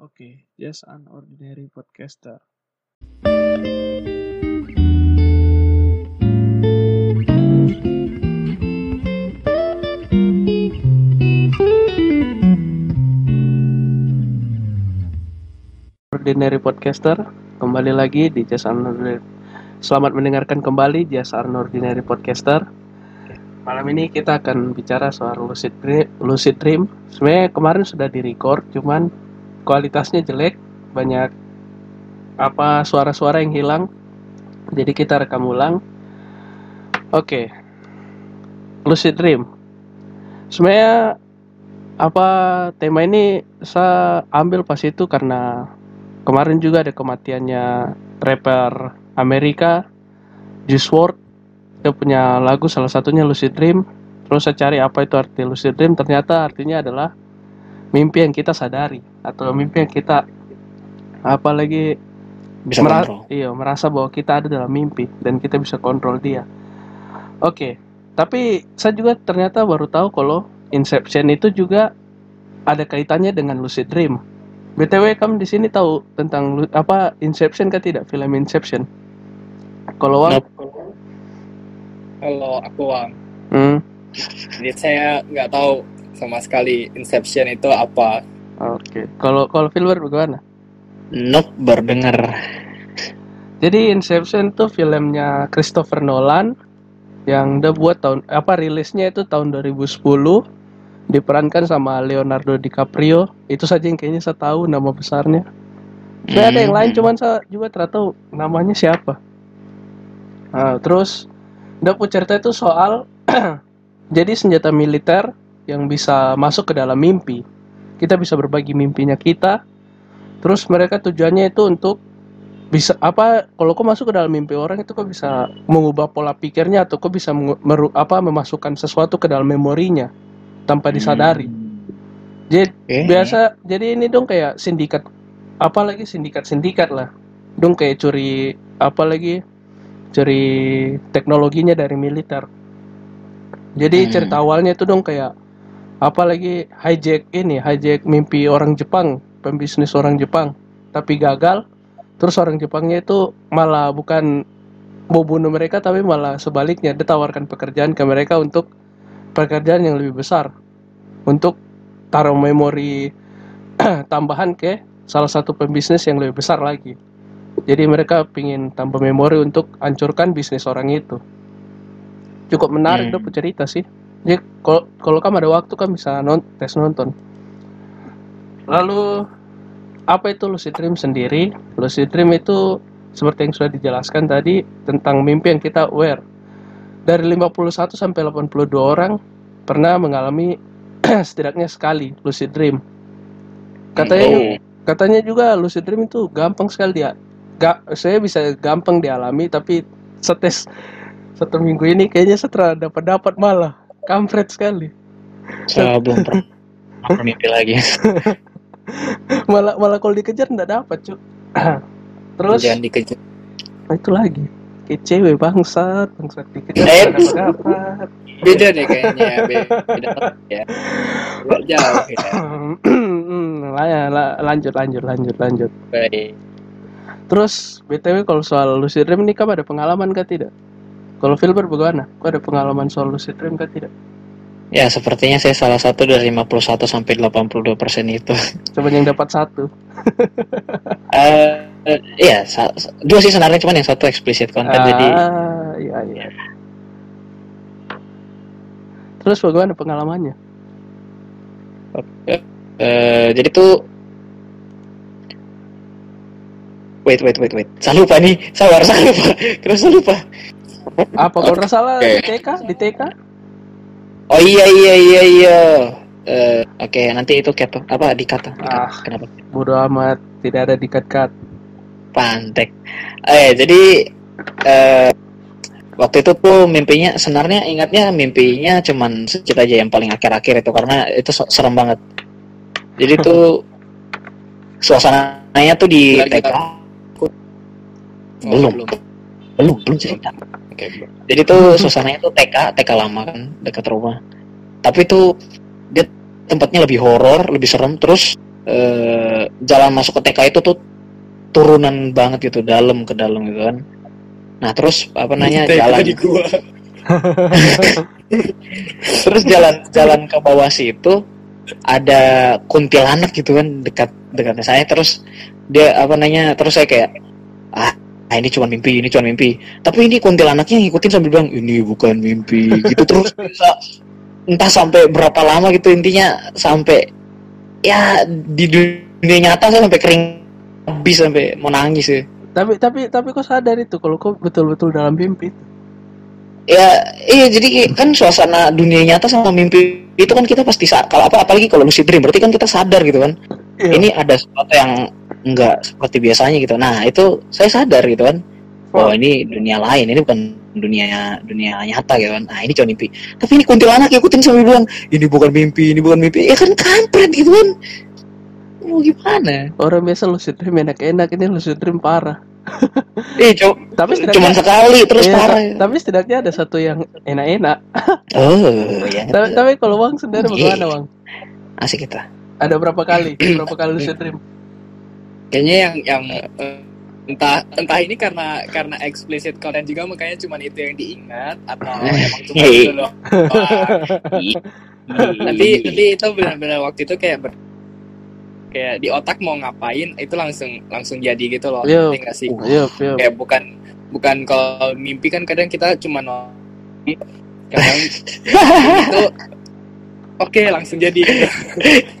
Oke, just an ordinary podcaster. Ordinary podcaster, kembali lagi di Just an Ordinary. Selamat mendengarkan kembali Just an Ordinary podcaster. Malam ini kita akan bicara soal lucid dream. Lucid dream. Sebenarnya kemarin sudah di-record, cuman kualitasnya jelek, banyak apa suara-suara yang hilang. Jadi kita rekam ulang. Oke. Lucid dream. Sebenarnya apa tema ini saya ambil pas itu karena kemarin juga ada kematiannya rapper Amerika Juice WRLD dia punya lagu salah satunya Lucid Dream terus saya cari apa itu arti Lucid Dream ternyata artinya adalah mimpi yang kita sadari atau mimpi yang kita apa lagi bisa mera- kontrol. iya merasa bahwa kita ada dalam mimpi dan kita bisa kontrol dia. Oke tapi saya juga ternyata baru tahu kalau Inception itu juga ada kaitannya dengan lucid dream. Btw kamu di sini tahu tentang apa Inception kan tidak? Film Inception. Kalau Wang. Kalau aku Wang, hmm, jadi saya nggak tahu sama sekali Inception itu apa. oke kalau kalau Filber bagaimana Nope, berdengar. Jadi Inception tuh filmnya Christopher Nolan yang udah buat tahun apa rilisnya itu tahun 2010 diperankan sama Leonardo DiCaprio itu saja yang kayaknya saya tahu nama besarnya. Sebenarnya ada yang lain Hmm. cuman saya juga tahu namanya siapa. Nah, terus udah cerita itu soal jadi senjata militer yang bisa masuk ke dalam mimpi. Kita bisa berbagi mimpinya kita. Terus mereka tujuannya itu untuk bisa apa kalau kau masuk ke dalam mimpi orang itu kau bisa mengubah pola pikirnya atau kau bisa meru- apa memasukkan sesuatu ke dalam memorinya tanpa disadari. Jadi Oke. biasa jadi ini dong kayak sindikat apa lagi sindikat-sindikat lah. Dong kayak curi apa lagi curi teknologinya dari militer. Jadi Hmm. cerita awalnya itu dong kayak apa lagi hijack ini hijack mimpi orang Jepang, pembisnis orang Jepang, tapi gagal. Terus orang Jepangnya itu malah bukan mau bunuh mereka tapi malah sebaliknya dia tawarkan pekerjaan ke mereka untuk pekerjaan yang lebih besar untuk taruh memori tambahan ke salah satu pembisnis yang lebih besar lagi. Jadi mereka pingin tambah memori untuk hancurkan bisnis orang itu. Cukup menarik Hmm. hmm. cerita sih. Jadi kalau kalau kamu ada waktu kan bisa non tes nonton. Lalu apa itu lucid dream sendiri? Lucid dream itu seperti yang sudah dijelaskan tadi tentang mimpi yang kita aware. Dari 51 sampai 82 orang pernah mengalami setidaknya sekali lucid dream. Katanya Oh. katanya juga lucid dream itu gampang sekali dia. Gak, saya bisa gampang dialami tapi setes satu minggu ini kayaknya setelah dapat dapat malah kampret sekali. Saya belum pernah bermimpi lagi. Malah malah kalau dikejar nggak dapat cuk. Terus Jangan dikejar. nah itu lagi kayak cewek bangsat bangsat dikejar Eh. nggak dapat. Beda deh kayaknya. Beda ya. Jauh ya. Lah ya, la- lanjut lanjut lanjut lanjut. Baik. Terus BTW kalau soal lucid dream ini kamu ada pengalaman kah tidak? Kalau Filber bagaimana? Kau ada pengalaman soal lucid dream kah tidak? Ya, sepertinya saya salah satu dari 51 sampai 82 persen itu. Coba yang dapat satu. Eh, eh, iya, dua sih sebenarnya cuman yang satu eksplisit konten jadi Ah, iya iya. Terus bagaimana pengalamannya? eh, jadi tuh Wait, wait, wait, wait. Saya lupa nih. Sabar, saya lupa. Kenapa saya lupa? Apa kalau nggak salah Oke. di TK? Di TK? Oh iya, iya, iya, iya. Eh, Oke, nanti itu cat apa dikata? Dikat. Ah. Kenapa? Bodoh amat, tidak ada dikat-kat. Pantek. Eh, jadi eh, waktu itu tuh mimpinya sebenarnya ingatnya mimpinya cuman sedikit aja yang paling akhir-akhir itu karena itu so- serem banget. Jadi tuh suasananya tuh di TK belum, belum. belum, belum cerita. Oke, belum. Jadi tuh suasananya tuh TK, TK lama kan dekat rumah. Tapi tuh dia tempatnya lebih horor, lebih serem terus eh, jalan masuk ke TK itu tuh turunan banget gitu dalam ke dalam gitu kan nah terus apa namanya TK jalan di gua. terus jalan jalan ke bawah situ ada kuntilanak gitu kan dekat dekatnya saya terus dia apa namanya terus saya kayak ah ah, ini cuma mimpi ini cuma mimpi. Tapi ini kuntilanaknya ngikutin sambil bilang ini bukan mimpi gitu. Terus bisa entah sampai berapa lama gitu intinya sampai ya di dunia nyata saya sampai kering habis sampai mau nangis ya. Tapi tapi tapi kok sadar itu kalau kok betul-betul dalam mimpi itu? Ya iya jadi kan suasana dunia nyata sama mimpi itu kan kita pasti kalau apa apalagi kalau lucid dream berarti kan kita sadar gitu kan. Iya. ini ada sesuatu yang enggak seperti biasanya gitu. Nah itu saya sadar gitu kan. Oh ini dunia lain. Ini bukan dunia dunia nyata gitu kan. Nah ini cuma mimpi. Tapi ini kuntilanak ikutin sambil bilang ini bukan mimpi ini bukan mimpi. Ya kan kampret gitu kan. Mau gimana? Orang biasa lucid dream enak-enak. Ini lucid dream parah. Eh co- tapi setidaknya sekali terus Iya, parah. ta- tapi setidaknya ada satu yang enak-enak. Oh ya tapi, tapi kalau bang sendiri Iya. bagaimana bang asik kita. Ada berapa kali? Berapa kali lucid dream Kayaknya yang yang eh, entah entah ini karena karena explicit content juga makanya cuma itu yang diingat atau emang cuma Iya. itu loh. Nanti nanti itu benar-benar waktu itu kayak ber- kayak di otak mau ngapain itu langsung langsung jadi gitu loh. Iya. Sih? Yup, yup. Kayak bukan bukan kalau mimpi kan kadang kita cuma no- kadang itu oke langsung jadi.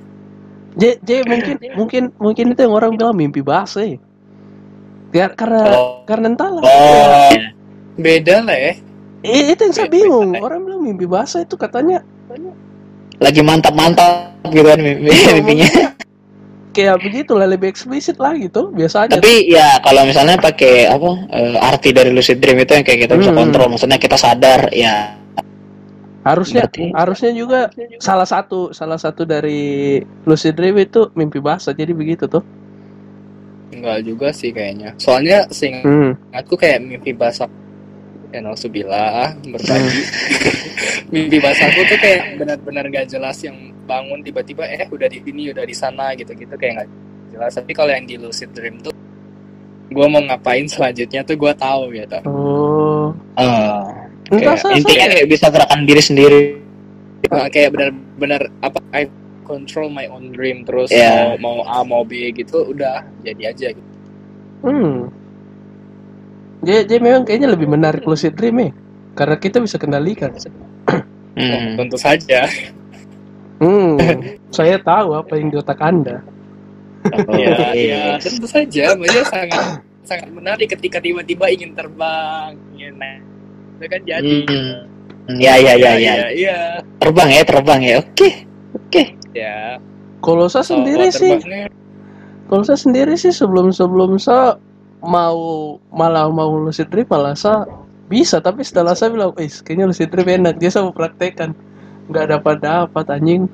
J, J mungkin mungkin mungkin itu yang orang bilang mimpi basah ya. Biar- karena Oh. karena entahlah. oh beda lah ya Eh, itu yang saya bingung. Orang bilang mimpi basah itu katanya lagi mantap-mantap gitu kan mimpi- Iya, mimpinya kayak begitu lah lebih eksplisit lah gitu biasanya. tapi ya kalau misalnya pakai apa eh, arti dari lucid dream itu yang kayak kita bisa Hmm. kontrol maksudnya kita sadar ya harusnya berarti- harusnya juga salah satu salah satu dari lucid dream itu mimpi basah jadi begitu tuh. enggak juga sih kayaknya soalnya sing Hmm. aku kayak mimpi basah ya nauzubillah berbagi mimpi basahku tuh kayak benar-benar gak jelas yang bangun tiba-tiba eh udah di sini udah di sana gitu-gitu kayak nggak jelas tapi kalau yang di lucid dream tuh gue mau ngapain selanjutnya tuh gue tahu gitu Oh. eh, Entah kayak saya, intinya saya- kayak bisa gerakan diri sendiri Ah, kayak benar-benar apa I control my own dream terus Iya. mau mau A mau B gitu udah jadi aja gitu. Hmm. Jadi, jadi memang kayaknya lebih menarik lucid dream ya. Karena kita bisa kendalikan. Hmm. tentu saja Hmm. saya tahu apa yang di otak Anda. Oh, ya, iya. ya tentu saja maksudnya sangat sangat menarik ketika tiba-tiba ingin terbang ingin naik itu kan jadi. Hmm. ya ya ya ya. Ya iya. Terbang ya terbang ya. Oke oke. Ya. Kalau saya sendiri Oh, sih, kalau saya sendiri sih sebelum sebelum saya mau malah mau lucid dream malah saya bisa. Tapi setelah saya bilang, eh kayaknya lucid dream enak, dia saya mau praktekkan, nggak dapat dapat anjing.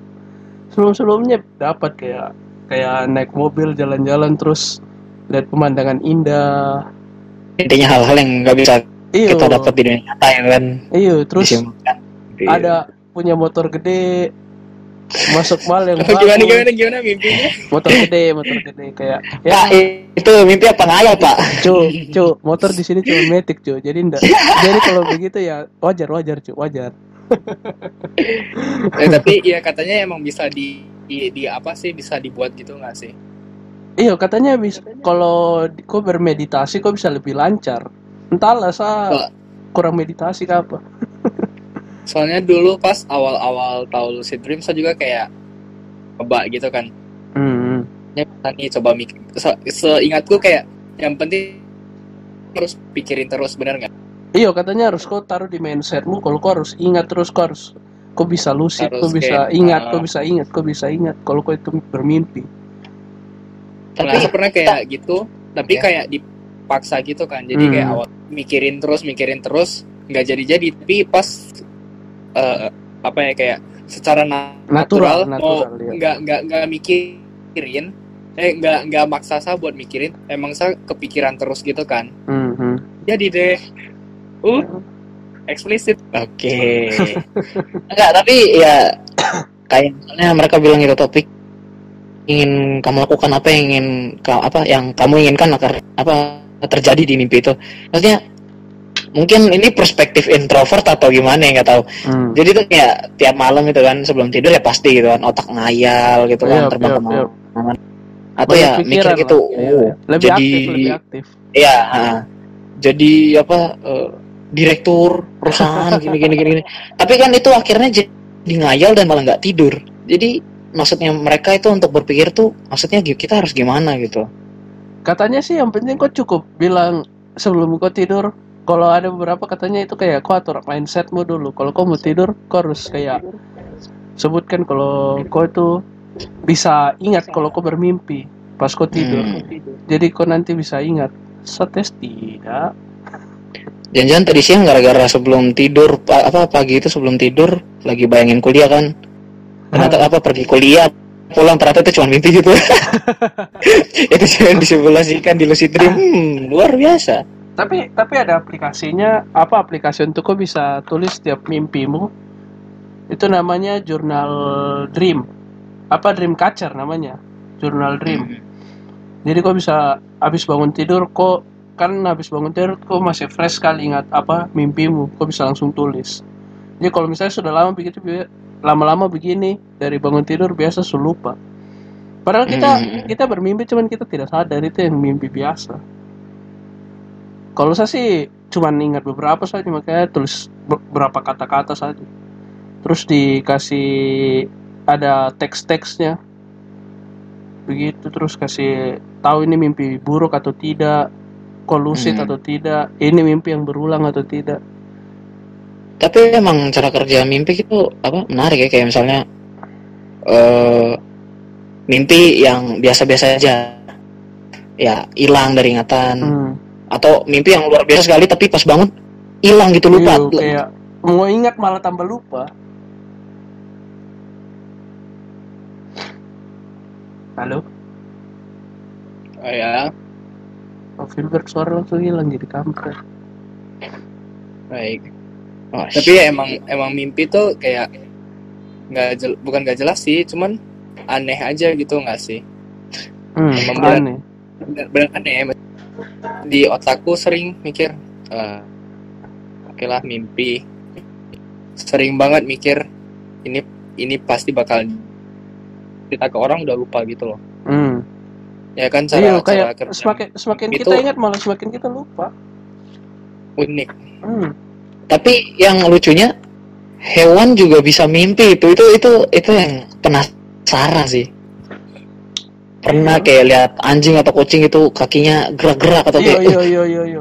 Sebelum sebelumnya dapat kayak kayak naik mobil jalan-jalan terus lihat pemandangan indah. intinya hal-hal yang nggak bisa Iyo, kita dapat di dunia nyata ya kan? Iyo terus disimpulkan ada punya motor gede masuk mal yang Oh, gimana gimana gimana mimpinya? Motor gede motor gede kayak Pak, ya itu mimpi apa ngayal pak? Cu cu motor di sini cuma metik cu jadi ndak jadi kalau begitu ya wajar wajar cu wajar. Eh, tapi ya katanya emang bisa di, di di apa sih bisa dibuat gitu nggak sih? Iya katanya bisa kalau kau bermeditasi kau bisa lebih lancar entahlah saya kurang meditasi ke apa soalnya dulu pas awal-awal tahu lucid dream saya juga kayak coba gitu kan hmm. ya nih coba mikir se- seingatku kayak yang penting harus pikirin terus benar nggak iya katanya harus kau taruh di mindsetmu kalau kau harus ingat terus kau harus kau bisa lucid Harus kau bisa kayak, ingat ah. kau bisa ingat kau bisa ingat kalau kau itu bermimpi Tapi Tapi- pernah kayak gitu, tapi Oke. kayak dipaksa gitu kan. Jadi Hmm. kayak awal mikirin terus, mikirin terus, nggak jadi-jadi. Tapi pas eh, apa ya kayak secara na- natural natural, mau iya. nggak nggak nggak mikirin, eh nggak nggak maksa saya buat mikirin. Emang saya kepikiran terus gitu kan. Hmm, hmm. Jadi deh, uh, eksplisit. oke enggak tapi ya kayak misalnya mereka bilang itu topik ingin kamu lakukan apa yang ingin apa yang kamu inginkan agar apa terjadi di mimpi itu maksudnya mungkin ini perspektif introvert atau gimana ya nggak tahu Hmm. jadi tuh kayak tiap malam itu kan sebelum tidur ya pasti gitu kan otak ngayal gitu kan Yap, terbang yap, ke mana yap. atau Banyak ya mikir gitu. Iya, oh, iya. lebih jadi aktif lebih aktif ya jadi apa eh, direktur perusahaan gini gini gini gini. tapi kan itu akhirnya jadi ngayal dan malah nggak tidur jadi maksudnya mereka itu untuk berpikir tuh maksudnya kita harus gimana gitu katanya sih yang penting kau cukup bilang sebelum kau tidur. Kalau ada beberapa katanya itu kayak kau atur mindsetmu dulu? Kalau kau mau tidur kau harus kayak sebutkan kalau kau itu bisa ingat kalau kau bermimpi pas kau tidur. Hmm. jadi kau nanti bisa ingat. Setes tidak. Jangan-jangan tadi siang gara-gara sebelum tidur pa- apa pagi itu sebelum tidur lagi bayangin kuliah kan? Ternyata apa pergi kuliah pulang ternyata itu cuma mimpi gitu. Itu jangan disimulasikan di lucid dream. Hmm, luar biasa. Tapi tapi ada aplikasinya apa aplikasi untuk kau bisa tulis setiap mimpimu? Itu namanya jurnal dream. Apa dream catcher namanya? Jurnal dream. Hmm. jadi kau bisa habis bangun tidur kok kan habis bangun tidur kau masih fresh sekali ingat apa mimpimu kau bisa langsung tulis. Jadi kalau misalnya sudah lama begitu lama-lama begini dari bangun tidur biasa sudah lupa. Padahal kita Hmm. kita bermimpi cuman kita tidak sadar itu yang mimpi biasa. Kalau saya sih cuman ingat beberapa saja makanya tulis beberapa kata-kata saja. Terus dikasih ada teks-teksnya. Begitu terus kasih tahu ini mimpi buruk atau tidak kok lucid Hmm. atau tidak ini mimpi yang berulang atau tidak tapi emang cara kerja mimpi itu apa menarik ya kayak misalnya eh mimpi yang biasa-biasa aja. Ya hilang dari ingatan. Hmm. atau mimpi yang luar biasa sekali tapi pas bangun hilang gitu lupa. Iya, kayak mau ingat malah tambah lupa. Halo? Oh ya, oh, Filbert suara langsung hilang jadi kampret. Baik. Oh, Tapi ya emang emang mimpi tuh kayak nggak jel- bukan nggak jelas sih, cuman aneh aja gitu nggak sih? hmm, Emang aneh Bener, bener aneh. Di otakku sering mikir, eh, oke lah mimpi. Sering banget mikir ini ini pasti bakal cerita ke orang udah lupa gitu loh. hmm. Ya kan Iya, cara kayak cara kerja semakin semakin itu- kita ingat malah semakin kita lupa. unik. Hmm. Tapi yang lucunya hewan juga bisa mimpi itu. Itu itu itu yang penasaran sih. Pernah kayak lihat anjing atau kucing itu kakinya gerak-gerak atau Iya kayak iya iya iya iya.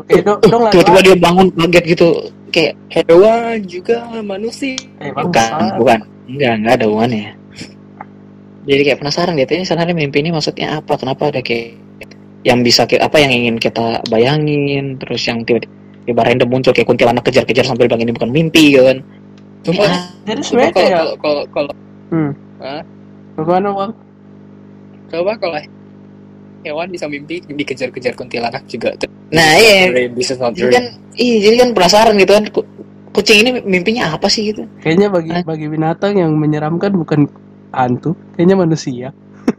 Tiba-tiba dia bangun kaget gitu. Kayak Hewan juga manusia. Eh, bukan bukan. Enggak enggak ada hubungannya. Jadi kayak penasaran gitu ini sebenarnya mimpi ini maksudnya apa? Kenapa ada kayak yang bisa ki- apa yang ingin kita bayangin? Terus yang tiba-tiba random muncul kayak kuntilanak kejar-kejar sampai bilang ini bukan mimpi gitu kan Cuma, Ah, Jadi sebenarnya kalau kalau kalau hmm. Hah? Bagaimana bang? coba kalau hewan bisa mimpi dikejar-kejar kuntilanak juga. nah iya Dream, This is not jadi kan iya jadi kan penasaran gitu kan ku- kucing ini mimpinya apa sih gitu Kayaknya bagi Hah? bagi binatang yang menyeramkan bukan hantu, kayaknya manusia.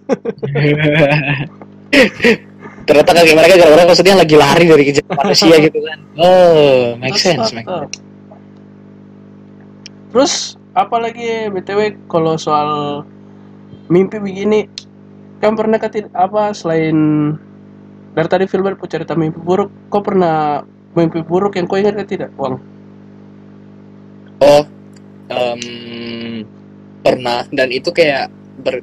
ternyata kaki mereka gara-gara maksudnya lagi lari dari kejar manusia gitu kan oh make sense make Tetap. Terus apalagi btw kalau soal mimpi begini kan pernah ketit apa selain dari tadi Filbert mau cerita mimpi buruk, kau pernah mimpi buruk yang kau ingat tidak, Wang? Oh, em, pernah dan itu kayak ber,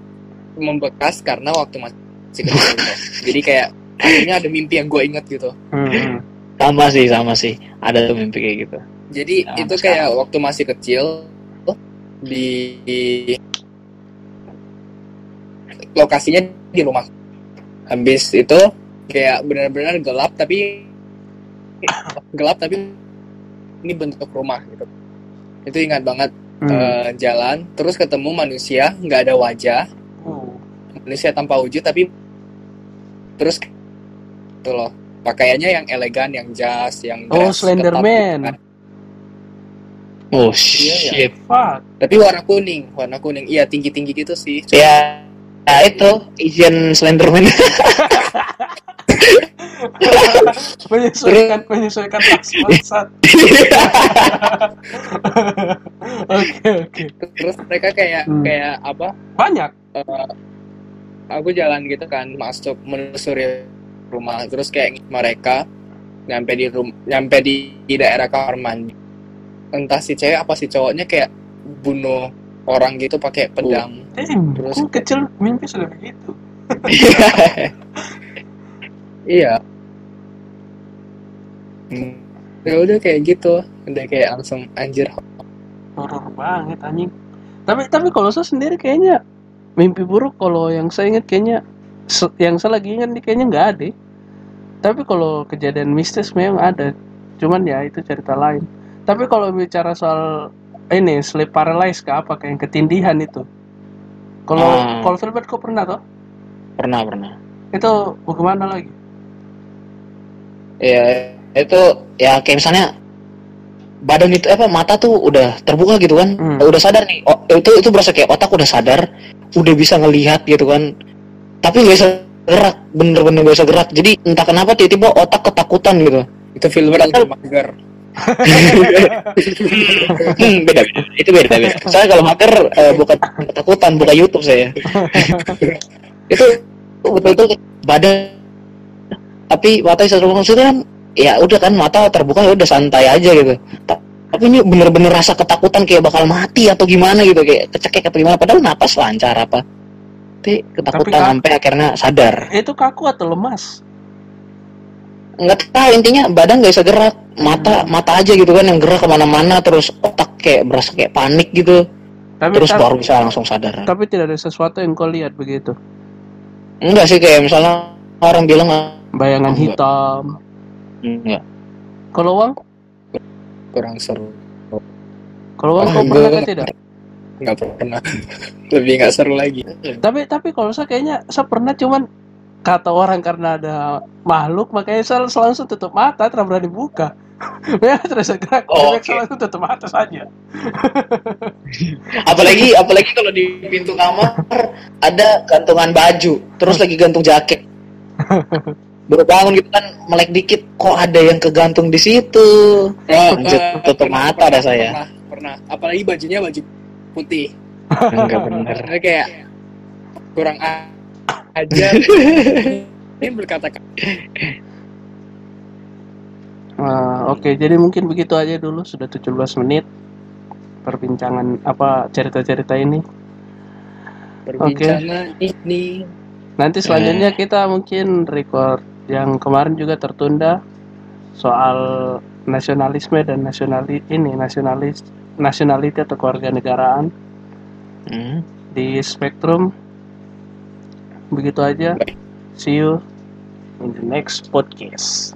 membekas karena waktu masih kecil. Jadi kayak akhirnya ada mimpi yang gue inget gitu. Hmm. sama sih sama sih ada tuh mimpi kayak gitu Jadi Ya, itu sekarang. kayak waktu masih kecil di, di- lokasinya di rumah. Habis itu kayak benar-benar gelap tapi gelap tapi ini bentuk rumah gitu. Itu ingat banget Hmm. eh, jalan terus ketemu manusia nggak ada wajah Oh. manusia tanpa wujud tapi terus itu loh. Pakaiannya yang elegan yang jas yang Oh, dress Slenderman. ketat, kan. oh Iya, shit. Fuck. tapi warna kuning warna kuning. Iya tinggi tinggi gitu sih. Ya ya itu Asian Slenderman. Menyesuaikan menyesuaikan bangsat oke oke. Terus mereka kayak Hmm. kayak apa? Banyak. Eh, aku jalan gitu kan masuk menelusuri rumah. Terus kayak mereka nyampe di rum nyampe di, di daerah kamar mandi entah si cewek apa si cowoknya kayak bunuh orang gitu pakai pedang. Damn, Terus- aku kecil mimpi sudah begitu? Iya. Hmm. ya udah kayak gitu. Udah kayak langsung anjir. Horor banget anjing. Tapi tapi kalau saya sendiri kayaknya mimpi buruk kalau yang saya ingat kayaknya yang saya lagi ingat nih kayaknya nggak ada tapi kalau kejadian mistis memang ada. Cuman ya itu cerita lain. Tapi kalau bicara soal ini sleep paralysis ke apa kayak yang ketindihan itu? Kalau Ah. kalau Filbert kau pernah toh? Pernah pernah. Itu bagaimana lagi? Ya itu ya kayak misalnya badan itu apa mata tuh udah terbuka gitu kan. Hmm. udah sadar nih. Oh, itu itu berasa kayak otak udah sadar udah bisa ngelihat gitu kan. Tapi nggak bisa gerak bener-bener nggak bisa gerak. Jadi entah kenapa tiba-tiba otak ketakutan gitu. Itu filmer lagi mager. Hmm, beda beda. Itu beda beda. Saya kalau mager eh, bukan ketakutan buka YouTube saya. Itu betul-betul badan. Tapi mata bisa terbuka. Maksudnya kan ya udah kan mata terbuka ya udah santai aja gitu. Ta- tapi ini bener-bener rasa ketakutan kayak bakal mati atau gimana gitu. Kayak kecekek atau gimana. Padahal napas lancar apa tapi ketakutan kan- sampai akhirnya sadar. Itu kaku atau lemas? Nggak tahu intinya badan nggak bisa gerak. Mata mata aja gitu kan yang gerak ke mana-mana terus otak kayak berasa kayak panik gitu. Tapi terus baru bisa langsung sadar. Tapi tidak ada sesuatu yang kau lihat begitu? Enggak sih kayak misalnya orang bilang bayangan Enggak. hitam. Enggak kalau uang? Kurang seru. Kalau uang kau Ah, pernah gua- kan tidak nggak pernah. Lebih nggak seru lagi. Tapi tapi kalau saya kayaknya saya pernah cuman kata orang karena ada makhluk makanya saya langsung tutup mata tidak berani buka. Memang terus saya gerak Oh, oke. langsung tutup mata saja. Apalagi apalagi kalau di pintu kamar ada gantungan baju terus lagi gantung jaket. Baru bangun gitu kan melek dikit kok ada yang kegantung di situ? Lanjut, eh, tutup mata dah saya. pernah pernah. Apalagi bajunya baju putih. Enggak karena kayak kurang aja. Ini berkata Nah, oke jadi mungkin begitu aja dulu sudah 17 menit perbincangan apa cerita-cerita ini. Perbincangan ini. Nanti selanjutnya kita mungkin record yang kemarin juga tertunda soal nasionalisme dan nasionali ini nasionalis nationality atau kewarganegaraan Hmm. di Spektrum. Begitu aja. See you in the next podcast.